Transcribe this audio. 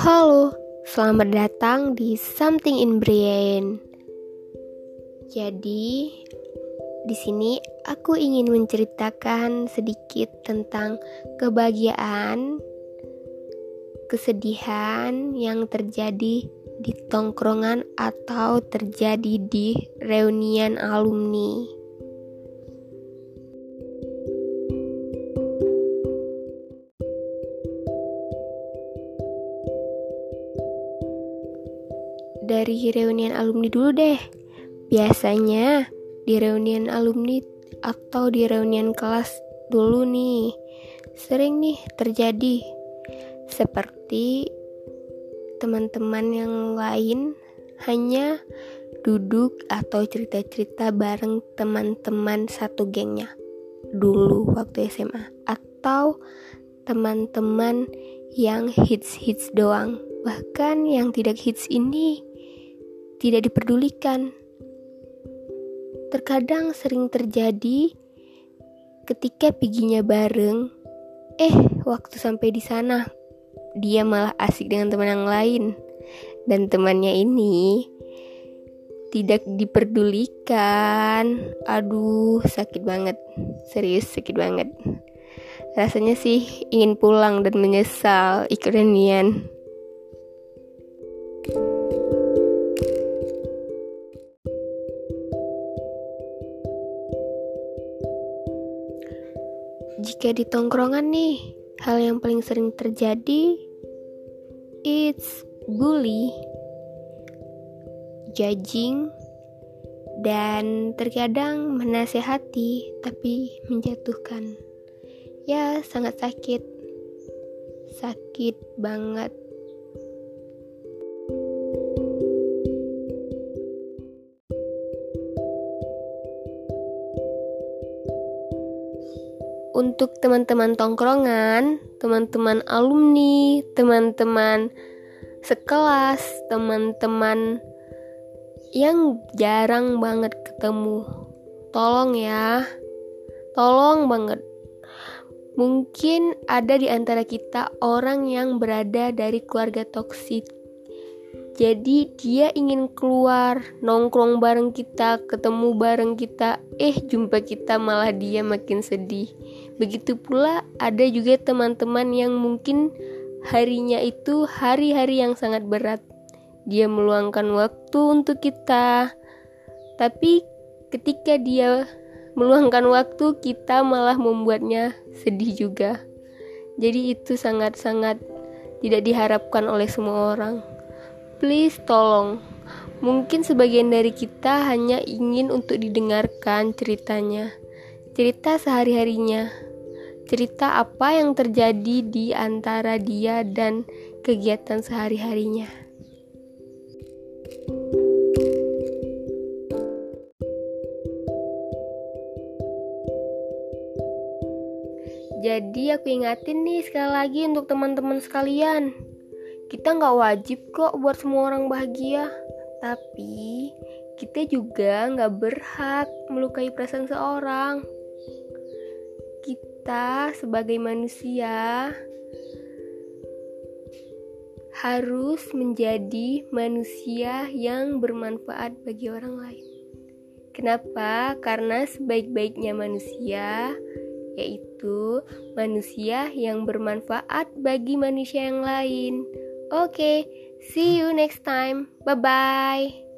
Halo, selamat datang di Something in Brain. Jadi, di sini aku ingin menceritakan sedikit tentang kebahagiaan, kesedihan yang terjadi di tongkrongan atau terjadi di reunian alumni. Dari reunian alumni dulu deh. Biasanya di reunian alumni atau di reunian kelas dulu nih sering nih terjadi seperti teman-teman yang lain hanya duduk atau cerita-cerita bareng teman-teman satu gengnya dulu waktu SMA atau teman-teman yang hits-hits doang bahkan yang tidak hits ini tidak diperdulikan. Terkadang sering terjadi ketika piginya bareng, eh waktu sampai di sana dia malah asik dengan teman yang lain dan temannya ini tidak diperdulikan. Aduh, sakit banget. Serius sakit banget. Rasanya sih ingin pulang dan menyesal ikrenian. Jika di tongkrongan nih, hal yang paling sering terjadi it's bully, judging, dan terkadang menasehati tapi menjatuhkan. Ya, sangat sakit. Sakit banget. Untuk teman-teman tongkrongan, teman-teman alumni, teman-teman sekelas, teman-teman yang jarang banget ketemu. Tolong ya. Tolong banget. Mungkin ada di antara kita orang yang berada dari keluarga toksik jadi dia ingin keluar, nongkrong bareng kita, ketemu bareng kita, eh jumpa kita malah dia makin sedih. Begitu pula ada juga teman-teman yang mungkin harinya itu hari-hari yang sangat berat. Dia meluangkan waktu untuk kita. Tapi ketika dia meluangkan waktu, kita malah membuatnya sedih juga. Jadi itu sangat-sangat tidak diharapkan oleh semua orang. Please tolong. Mungkin sebagian dari kita hanya ingin untuk didengarkan ceritanya. Cerita sehari-harinya. Cerita apa yang terjadi di antara dia dan kegiatan sehari-harinya. Jadi aku ingatin nih sekali lagi untuk teman-teman sekalian. Kita nggak wajib kok buat semua orang bahagia. Tapi kita juga nggak berhak melukai perasaan seorang. Kita sebagai manusia harus menjadi manusia yang bermanfaat bagi orang lain. Kenapa? Karena sebaik-baiknya manusia yaitu manusia yang bermanfaat bagi manusia yang lain. Okay, see you next time. Bye bye.